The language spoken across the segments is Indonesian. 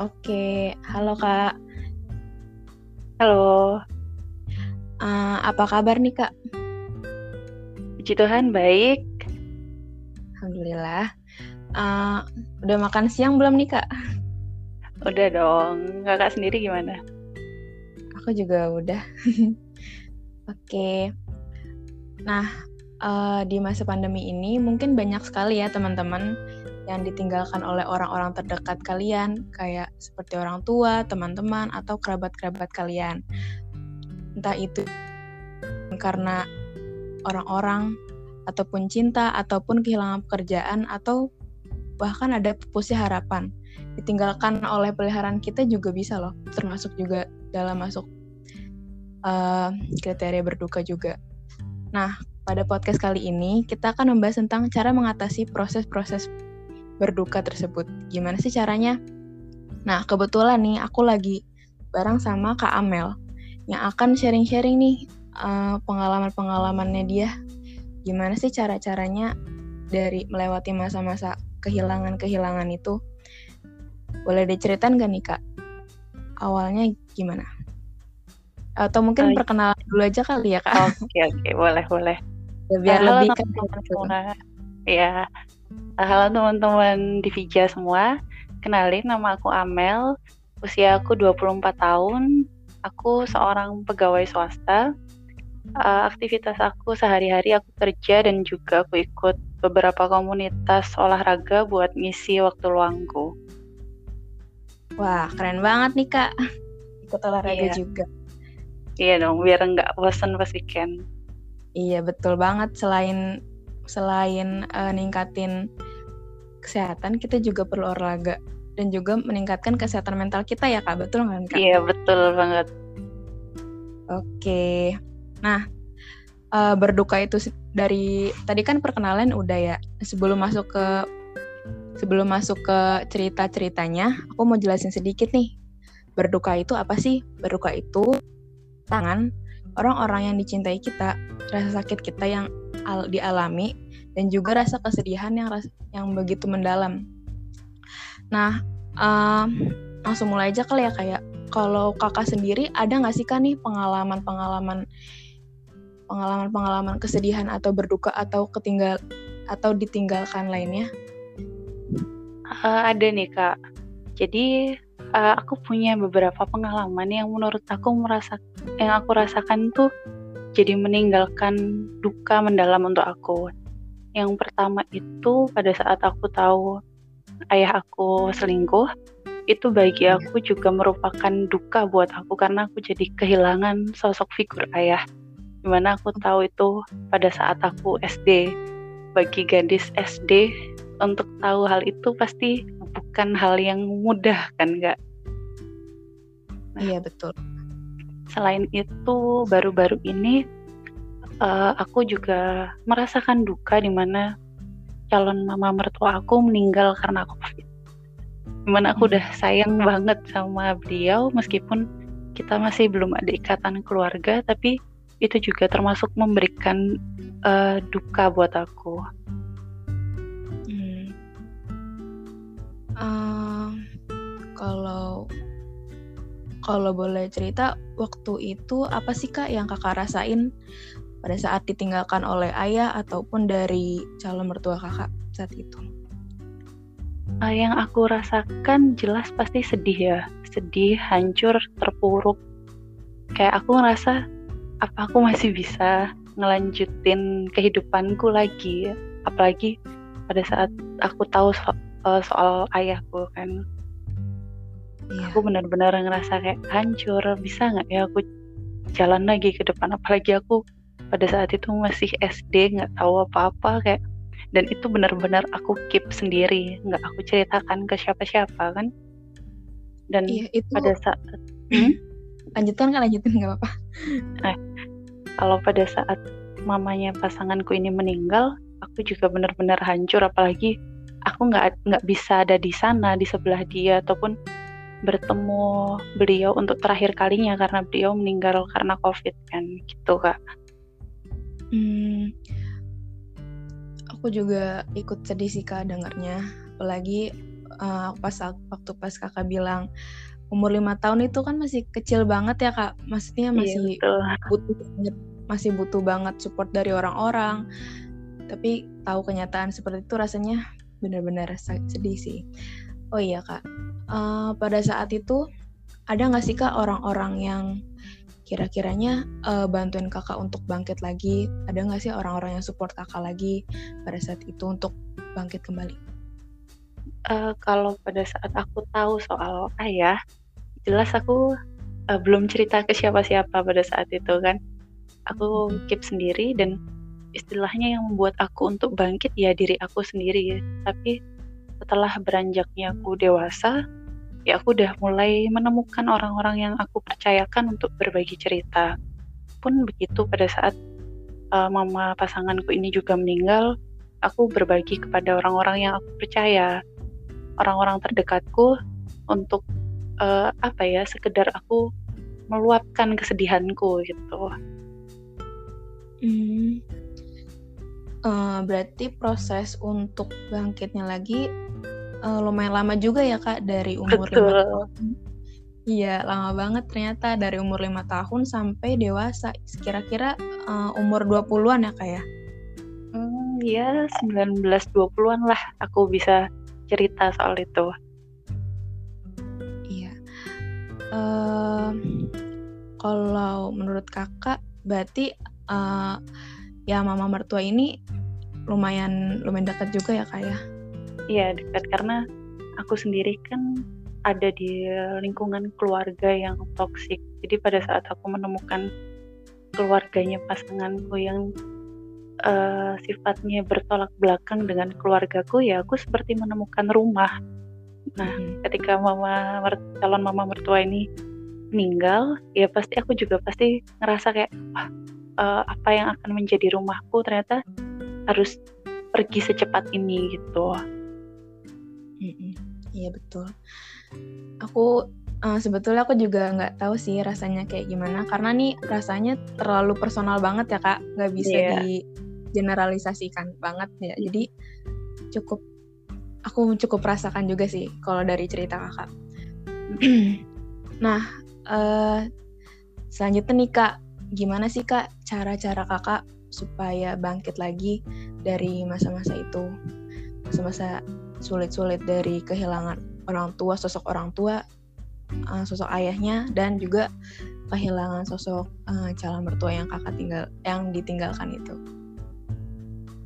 Oke, halo Kak. Halo, Eh, apa kabar nih Kak? puji Tuhan baik. Alhamdulillah. Eh, udah makan siang belum nih Kak? Udah dong. Kakak sendiri gimana? Aku juga udah. Oke. Nah, eh, di masa pandemi ini mungkin banyak sekali ya teman-teman yang ditinggalkan oleh orang-orang terdekat kalian, kayak seperti orang tua, teman-teman, atau kerabat-kerabat kalian. Entah itu karena orang-orang, ataupun cinta, ataupun kehilangan pekerjaan, atau bahkan ada pupusnya harapan. Ditinggalkan oleh peliharaan kita juga bisa loh, termasuk juga dalam masuk eh, kriteria berduka juga. Nah, pada podcast kali ini kita akan membahas tentang cara mengatasi proses-proses berduka tersebut. Gimana sih caranya? Nah, kebetulan nih aku lagi bareng sama Kak Amel yang akan sharing-sharing nih eh, pengalaman-pengalamannya dia. Gimana sih cara-caranya dari melewati masa-masa kehilangan-kehilangan itu? Boleh diceritain gak nih Kak? Awalnya gimana? Atau mungkin Ah, perkenalan dulu aja kali ya Kak? Oke, oke, boleh, boleh. Biar halo lebih kan. Ya, halo teman-teman Divija semua. Kenalin, nama aku Amel. Usia aku 24 tahun. Aku seorang pegawai swasta. Ah, aktivitas aku sehari-hari aku kerja dan juga aku ikut beberapa komunitas olahraga buat ngisi waktu luangku. Wah, keren banget nih Kak. Ikut olahraga Iya. juga. Iya dong, biar nggak bosan pas weekend. Iya, betul banget. Selain selain eh, ningkatin kesehatan, kita juga perlu olahraga dan juga meningkatkan kesehatan mental kita ya Kak. Betul kan Kak? Iya, betul banget. Oke. Nah, eh, berduka itu dari tadi kan perkenalan udah ya. Sebelum masuk ke sebelum masuk ke cerita-ceritanya, aku mau jelasin sedikit nih. Berduka itu apa sih? Berduka itu tangan orang-orang yang dicintai kita, rasa sakit kita yang al- dialami dan juga rasa kesedihan yang ras- yang begitu mendalam. Nah, em, langsung mulai aja kali ya kayak kalau kakak sendiri ada nggak sih kan nih pengalaman-pengalaman pengalaman-pengalaman kesedihan atau berduka atau ketinggal atau ditinggalkan lainnya? Eh, ada nih kak. Jadi eh, aku punya beberapa pengalaman yang menurut aku merasa yang aku rasakan tuh jadi meninggalkan duka mendalam untuk aku. Yang pertama itu pada saat aku tahu ayah aku selingkuh, itu bagi aku juga merupakan duka buat aku karena aku jadi kehilangan sosok figur ayah. Di mana aku tahu itu pada saat aku SD. Bagi gadis SD untuk tahu hal itu pasti bukan hal yang mudah kan nggak Iya betul. Selain itu baru-baru ini eh, aku juga merasakan duka di mana calon mama mertua aku meninggal karena covid. Di mana aku udah sayang banget sama beliau meskipun kita masih belum ada ikatan keluarga tapi itu juga termasuk memberikan eh, duka buat aku. Hmm. Em, kalau kalau boleh cerita waktu itu apa sih kak yang kakak rasain pada saat ditinggalkan oleh ayah ataupun dari calon mertua kakak saat itu? Eh, yang aku rasakan jelas pasti sedih ya. Sedih hancur terpuruk. Kayak aku ngerasa apa aku masih bisa ngelanjutin kehidupanku lagi? Apalagi pada saat aku tahu so- eh, soal ayahku kan Iya. aku benar-benar ngerasa kayak hancur bisa nggak ya aku jalan lagi ke depan apalagi aku pada saat itu masih SD nggak tahu apa-apa kayak dan itu benar-benar aku keep sendiri nggak aku ceritakan ke siapa-siapa kan dan Iya itu pada saat lanjutkan kan lanjutin nggak apa-apa. kalau pada saat mamanya pasanganku ini meninggal aku juga benar-benar hancur apalagi aku nggak nggak bisa ada di sana di sebelah dia ataupun bertemu beliau untuk terakhir kalinya karena beliau meninggal karena covid kan? Gitu kak. Hmm, aku juga ikut sedih sih kak dengarnya. Apalagi uh, pas waktu pas kakak bilang umur lima tahun itu kan masih kecil banget ya kak. Maksudnya iya, masih iya, butuh banget masih butuh banget support dari orang-orang. Tapi tahu kenyataan seperti itu rasanya benar-benar sedih sih oh iya kak. Uh, pada saat itu ada nggak sih kak orang-orang yang kira-kiranya uh, bantuin kakak untuk bangkit lagi? Ada nggak sih orang-orang yang support kakak lagi pada saat itu untuk bangkit kembali? Uh, kalau pada saat aku tahu soal ayah jelas aku uh, belum cerita ke siapa-siapa pada saat itu kan. Aku keep sendiri dan istilahnya yang membuat aku untuk bangkit ya diri aku sendiri. Tapi setelah beranjaknya aku dewasa ya aku udah mulai menemukan orang-orang yang aku percayakan untuk berbagi cerita. Pun begitu pada saat uh, mama pasanganku ini juga meninggal, aku berbagi kepada orang-orang yang aku percaya, orang-orang terdekatku untuk uh, apa ya, sekedar aku meluapkan kesedihanku gitu. Hmm. Uh, berarti proses untuk bangkitnya lagi uh, lumayan lama juga ya Kak dari umur lima tahun. Iya, lama banget ternyata dari umur lima tahun sampai dewasa. Kira-kira uh, umur 20-an ya Kak ya? Hmm, ya 19-20-an lah aku bisa cerita soal itu. Iya. Uh, kalau menurut kakak, berarti uh, ya mama mertua ini lumayan lumayan dekat juga ya kak ya? Iya dekat karena aku sendiri kan ada di lingkungan keluarga yang toksik. Jadi pada saat aku menemukan keluarganya pasanganku yang uh, sifatnya bertolak belakang dengan keluargaku, ya aku seperti menemukan rumah. Nah, hmm. ketika mama calon mama mertua ini meninggal, ya pasti aku juga pasti ngerasa kayak wah, uh, apa yang akan menjadi rumahku ternyata harus pergi secepat ini gitu. Iya betul. Aku uh, sebetulnya aku juga nggak tahu sih rasanya kayak gimana karena nih rasanya terlalu personal banget ya kak, nggak bisa yeah. di generalisasikan banget ya. Jadi cukup aku cukup rasakan juga sih kalau dari cerita kakak. nah, uh, selanjutnya nih kak, gimana sih kak cara-cara kakak supaya bangkit lagi dari masa-masa itu, masa-masa sulit-sulit dari kehilangan orang tua, sosok orang tua, uh, sosok ayahnya dan juga kehilangan sosok uh, calon mertua yang kakak tinggal yang ditinggalkan itu.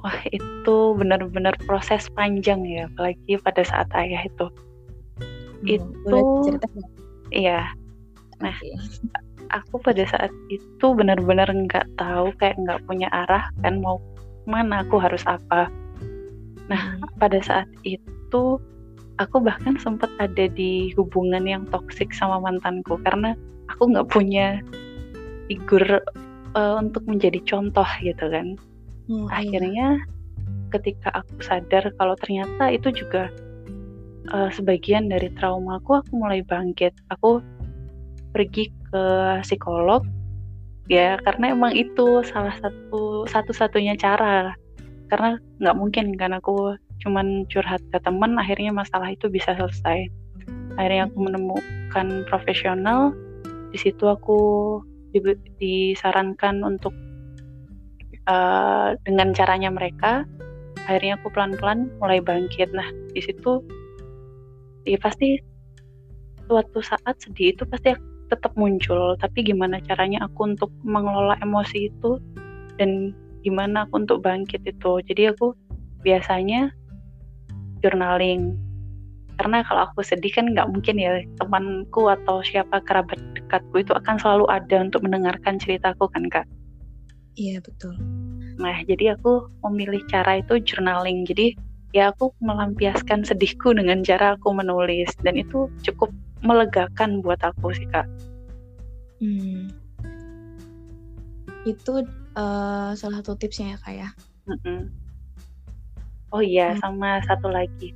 Wah itu benar-benar proses panjang ya, apalagi pada saat ayah itu. Hmm, itu cerita Iya. Nah, okay. Aku pada saat itu benar-benar nggak tahu kayak nggak punya arah kan mau mana aku harus apa Nah, hmm. pada saat itu aku bahkan sempat ada di hubungan yang toksik sama mantanku karena aku nggak punya figur uh, untuk menjadi contoh gitu kan. Hmm, iya. Akhirnya ketika aku sadar kalau ternyata itu juga uh, sebagian dari traumaku, aku mulai bangkit. Aku pergi ke psikolog ya karena emang itu salah satu satu-satunya cara. Karena nggak mungkin kan aku cuman curhat ke teman akhirnya masalah itu bisa selesai. Akhirnya aku menemukan profesional di situ aku disarankan untuk uh, dengan caranya mereka akhirnya aku pelan-pelan mulai bangkit. Nah di situ ya pasti suatu saat sedih itu pasti tetap muncul tapi gimana caranya aku untuk mengelola emosi itu dan gimana aku untuk bangkit itu. Jadi aku biasanya journaling. Karena kalau aku sedih kan nggak mungkin ya temanku atau siapa kerabat dekatku itu akan selalu ada untuk mendengarkan ceritaku kan kak? Iya betul. Nah jadi aku memilih cara itu journaling. Jadi ya aku melampiaskan sedihku dengan cara aku menulis dan itu cukup melegakan buat aku sih kak hmm. itu uh, salah satu tipsnya ya kak ya. Mm-mm. Oh iya, hmm. sama satu lagi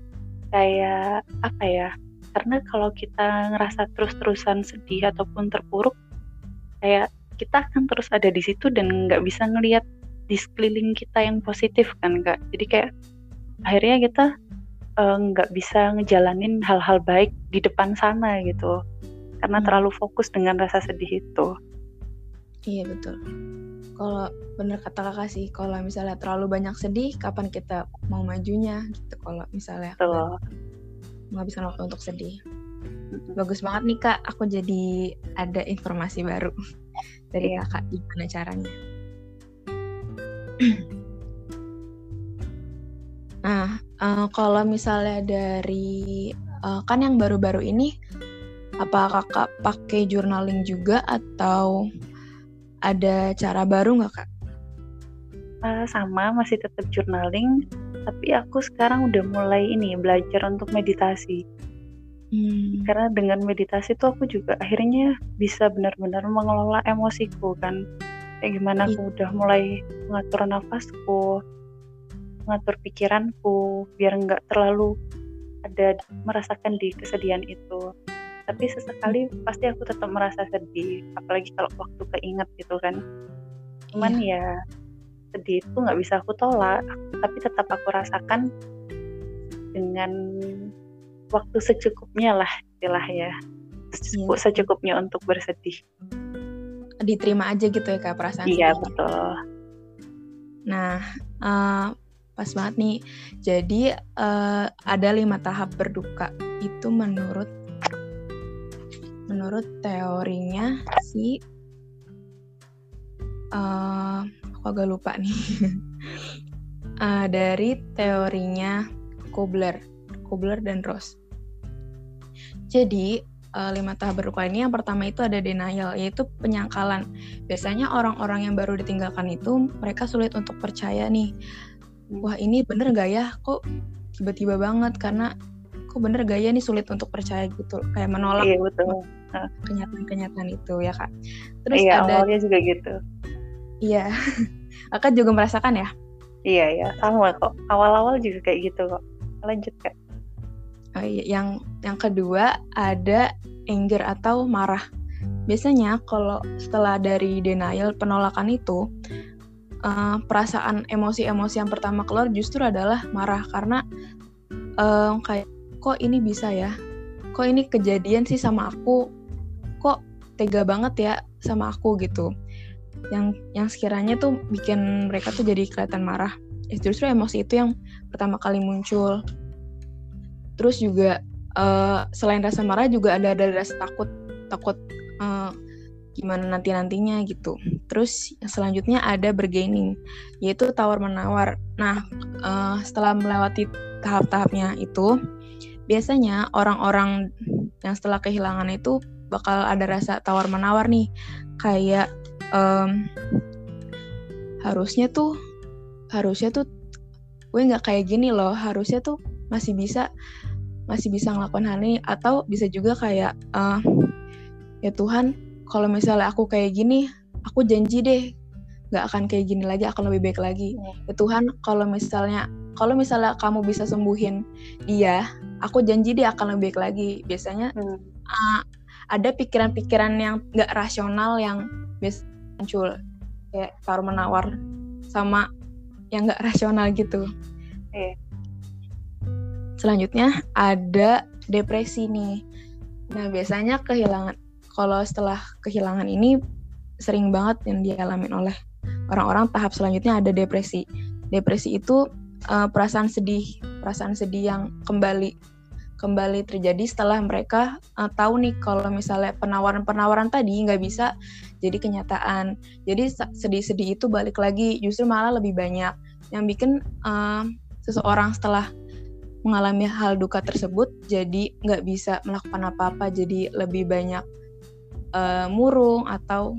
kayak apa ya? Karena kalau kita ngerasa terus-terusan sedih ataupun terpuruk, kayak kita akan terus ada di situ dan nggak bisa ngelihat di sekeliling kita yang positif kan kak. Jadi kayak akhirnya kita nggak uh, bisa ngejalanin hal-hal baik di depan sana gitu. Karena hmm. terlalu fokus dengan rasa sedih itu. Iya betul. Kalau bener kata kakak sih kalau misalnya terlalu banyak sedih kapan kita mau majunya gitu kalau misalnya menghabiskan waktu untuk sedih. Bagus banget nih kak. Aku jadi ada informasi baru dari yeah. kakak gimana caranya. Nah uh, kalau misalnya dari uh, kan yang baru-baru ini apa kakak pakai journaling juga atau ada cara baru nggak kak? Uh, sama masih tetap journaling, tapi aku sekarang udah mulai ini belajar untuk meditasi. Hmm. Karena dengan meditasi tuh aku juga akhirnya bisa benar-benar mengelola emosiku kan. Kayak gimana aku iya. udah mulai mengatur nafasku, mengatur pikiranku, biar nggak terlalu ada merasakan di kesedihan itu. Tapi sesekali pasti aku tetap merasa sedih apalagi kalau waktu keinget gitu kan. Cuman iya. ya sedih itu nggak bisa aku tolak tapi tetap aku rasakan dengan waktu secukupnya lah istilah ya. Iya. secukupnya untuk bersedih. Diterima aja gitu ya kak perasaan iya betul. Nah uh, pas banget nih. Jadi uh, ada lima tahap berduka. Itu menurut menurut teorinya si uh, aku agak lupa nih. Uh, dari teorinya Kobler Kobler dan Ross. Jadi uh, lima tahap berduka ini yang pertama itu ada denial yaitu penyangkalan. Biasanya orang-orang yang baru ditinggalkan itu mereka sulit untuk percaya nih wah ini bener gak ya kok tiba-tiba banget karena kok bener gaya nih sulit untuk percaya gitu kayak menolak iya, betul kenyataan-kenyataan itu ya kak. Terus iya, ada awalnya juga gitu. Iya, kakak juga merasakan ya? Iya ya sama kok. Awal-awal juga kayak gitu kok. Lanjut kak. Oh iya, yang yang kedua ada anger atau marah. Biasanya kalau setelah dari denial penolakan itu uh, perasaan emosi-emosi yang pertama keluar justru adalah marah karena uh, kayak kok ini bisa ya? Kok ini kejadian sih sama aku? Kok tega banget ya sama aku? gitu. Yang yang sekiranya tuh bikin mereka tuh jadi kelihatan marah eh, justru emosi itu yang pertama kali muncul. Terus juga uh, selain rasa marah juga ada ada rasa takut takut uh, gimana nanti nantinya gitu. Terus selanjutnya ada bergaining yaitu tawar menawar nah uh, setelah melewati tahap-tahapnya itu biasanya orang-orang yang setelah kehilangan itu bakal ada rasa tawar menawar nih. Kayak um, harusnya tuh harusnya tuh gue nggak kayak gini loh. Harusnya tuh masih bisa masih bisa ngelakuin hal ini. Atau bisa juga kayak uh, ya Tuhan kalau misalnya aku kayak gini aku janji deh nggak akan kayak gini lagi akan lebih baik lagi hmm. ya Tuhan kalau misalnya kalau misalnya kamu bisa sembuhin dia aku janji dia akan lebih baik lagi biasanya hmm. uh, ada pikiran-pikiran yang gak rasional yang biasa muncul kayak taruh menawar sama yang gak rasional gitu. Iya. Selanjutnya ada depresi nih. Nah biasanya kehilangan kalau setelah kehilangan ini sering banget yang dialami oleh orang-orang tahap selanjutnya ada depresi. Depresi itu uh, perasaan sedih, perasaan sedih yang kembali kembali terjadi setelah mereka uh, tahu nih kalau misalnya penawaran-penawaran tadi nggak bisa jadi kenyataan. Jadi sedih-sedih itu balik lagi justru malah lebih banyak yang bikin uh, seseorang setelah mengalami hal duka tersebut jadi nggak bisa melakukan apa-apa jadi lebih banyak uh, murung atau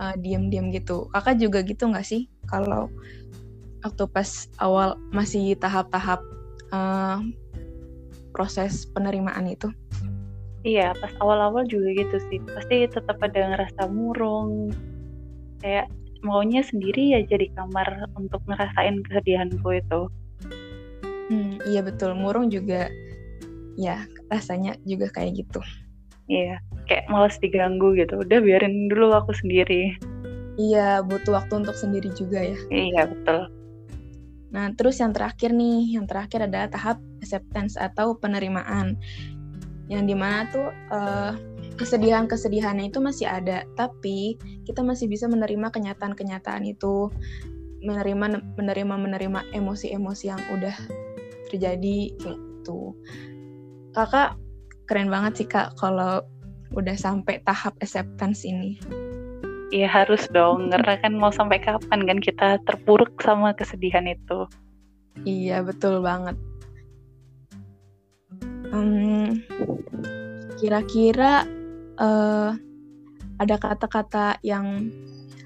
uh, diam-diam gitu. Kakak juga gitu nggak sih kalau waktu pas awal masih tahap-tahap uh, proses penerimaan itu? Iya, pas awal-awal juga gitu sih. Pasti tetap ada ngerasa murung. Kayak maunya sendiri ya jadi kamar untuk ngerasain kesedihanku itu. Hmm, iya betul. Murung juga ya rasanya juga kayak gitu. Iya, kayak males diganggu gitu. Udah biarin dulu aku sendiri. Iya, butuh waktu untuk sendiri juga ya. Iya, betul. Nah, terus yang terakhir nih, yang terakhir adalah tahap acceptance atau penerimaan. Yang di mana tuh uh, kesedihan-kesedihannya itu masih ada, tapi kita masih bisa menerima kenyataan-kenyataan itu, menerima menerima menerima emosi-emosi yang udah terjadi gitu. Kakak keren banget sih kak kalau udah sampai tahap acceptance ini. Iya harus dong, karena kan mau sampai kapan kan kita terpuruk sama kesedihan itu. Iya betul banget. Hmm, kira-kira uh, ada kata-kata yang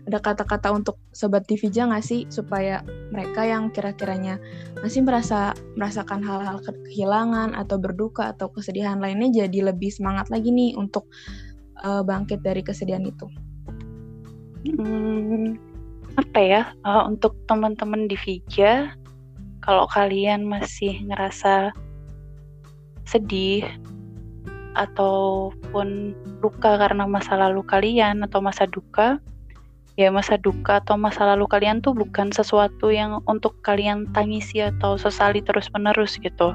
ada kata-kata untuk sobat Divija nggak sih supaya mereka yang kira-kiranya masih merasa merasakan hal-hal kehilangan atau berduka atau kesedihan lainnya jadi lebih semangat lagi nih untuk uh, bangkit dari kesedihan itu. Hmm, apa ya uh, untuk teman-teman Divija kalau kalian masih ngerasa sedih ataupun luka karena masa lalu kalian atau masa duka, ya masa duka atau masa lalu kalian tuh bukan sesuatu yang untuk kalian tangisi atau sesali terus-menerus gitu.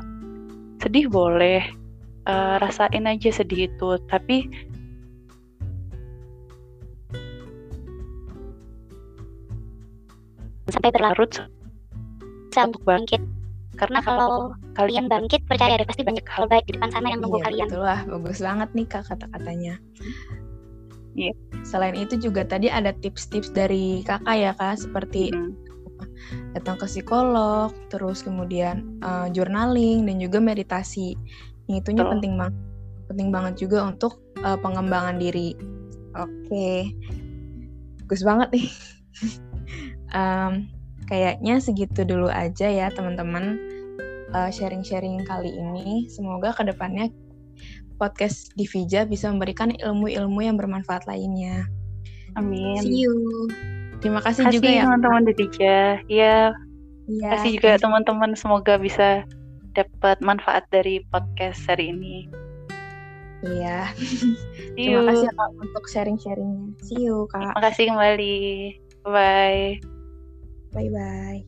Sedih boleh, uh, rasain aja sedih itu, tapi sampai berlarut untuk bangkit karena kalau kalian bangkit percaya deh pasti banyak hal baik di depan sana yang nunggu iya, kalian. Itulah bagus banget nih kak kata-katanya. Iya. Selain itu juga tadi ada tips-tips dari kakak ya kak seperti hmm. datang ke psikolog, terus kemudian uh, journaling dan juga meditasi. Yang itunya penting banget, penting banget juga untuk uh, pengembangan diri. Oke, okay. bagus banget nih. um, kayaknya segitu dulu aja ya teman-teman uh, sharing-sharing kali ini. Semoga ke depannya podcast Divija bisa memberikan ilmu-ilmu yang bermanfaat lainnya. Amin. See you. Terima kasih, kasih juga ya teman-teman Divija. Ya. Ya. Kasih juga teman-teman semoga bisa dapat manfaat dari podcast hari ini. Iya. Terima kasih Kak untuk sharing-sharingnya. See you Kak. Terima kasih kembali. Bye. Bye bye.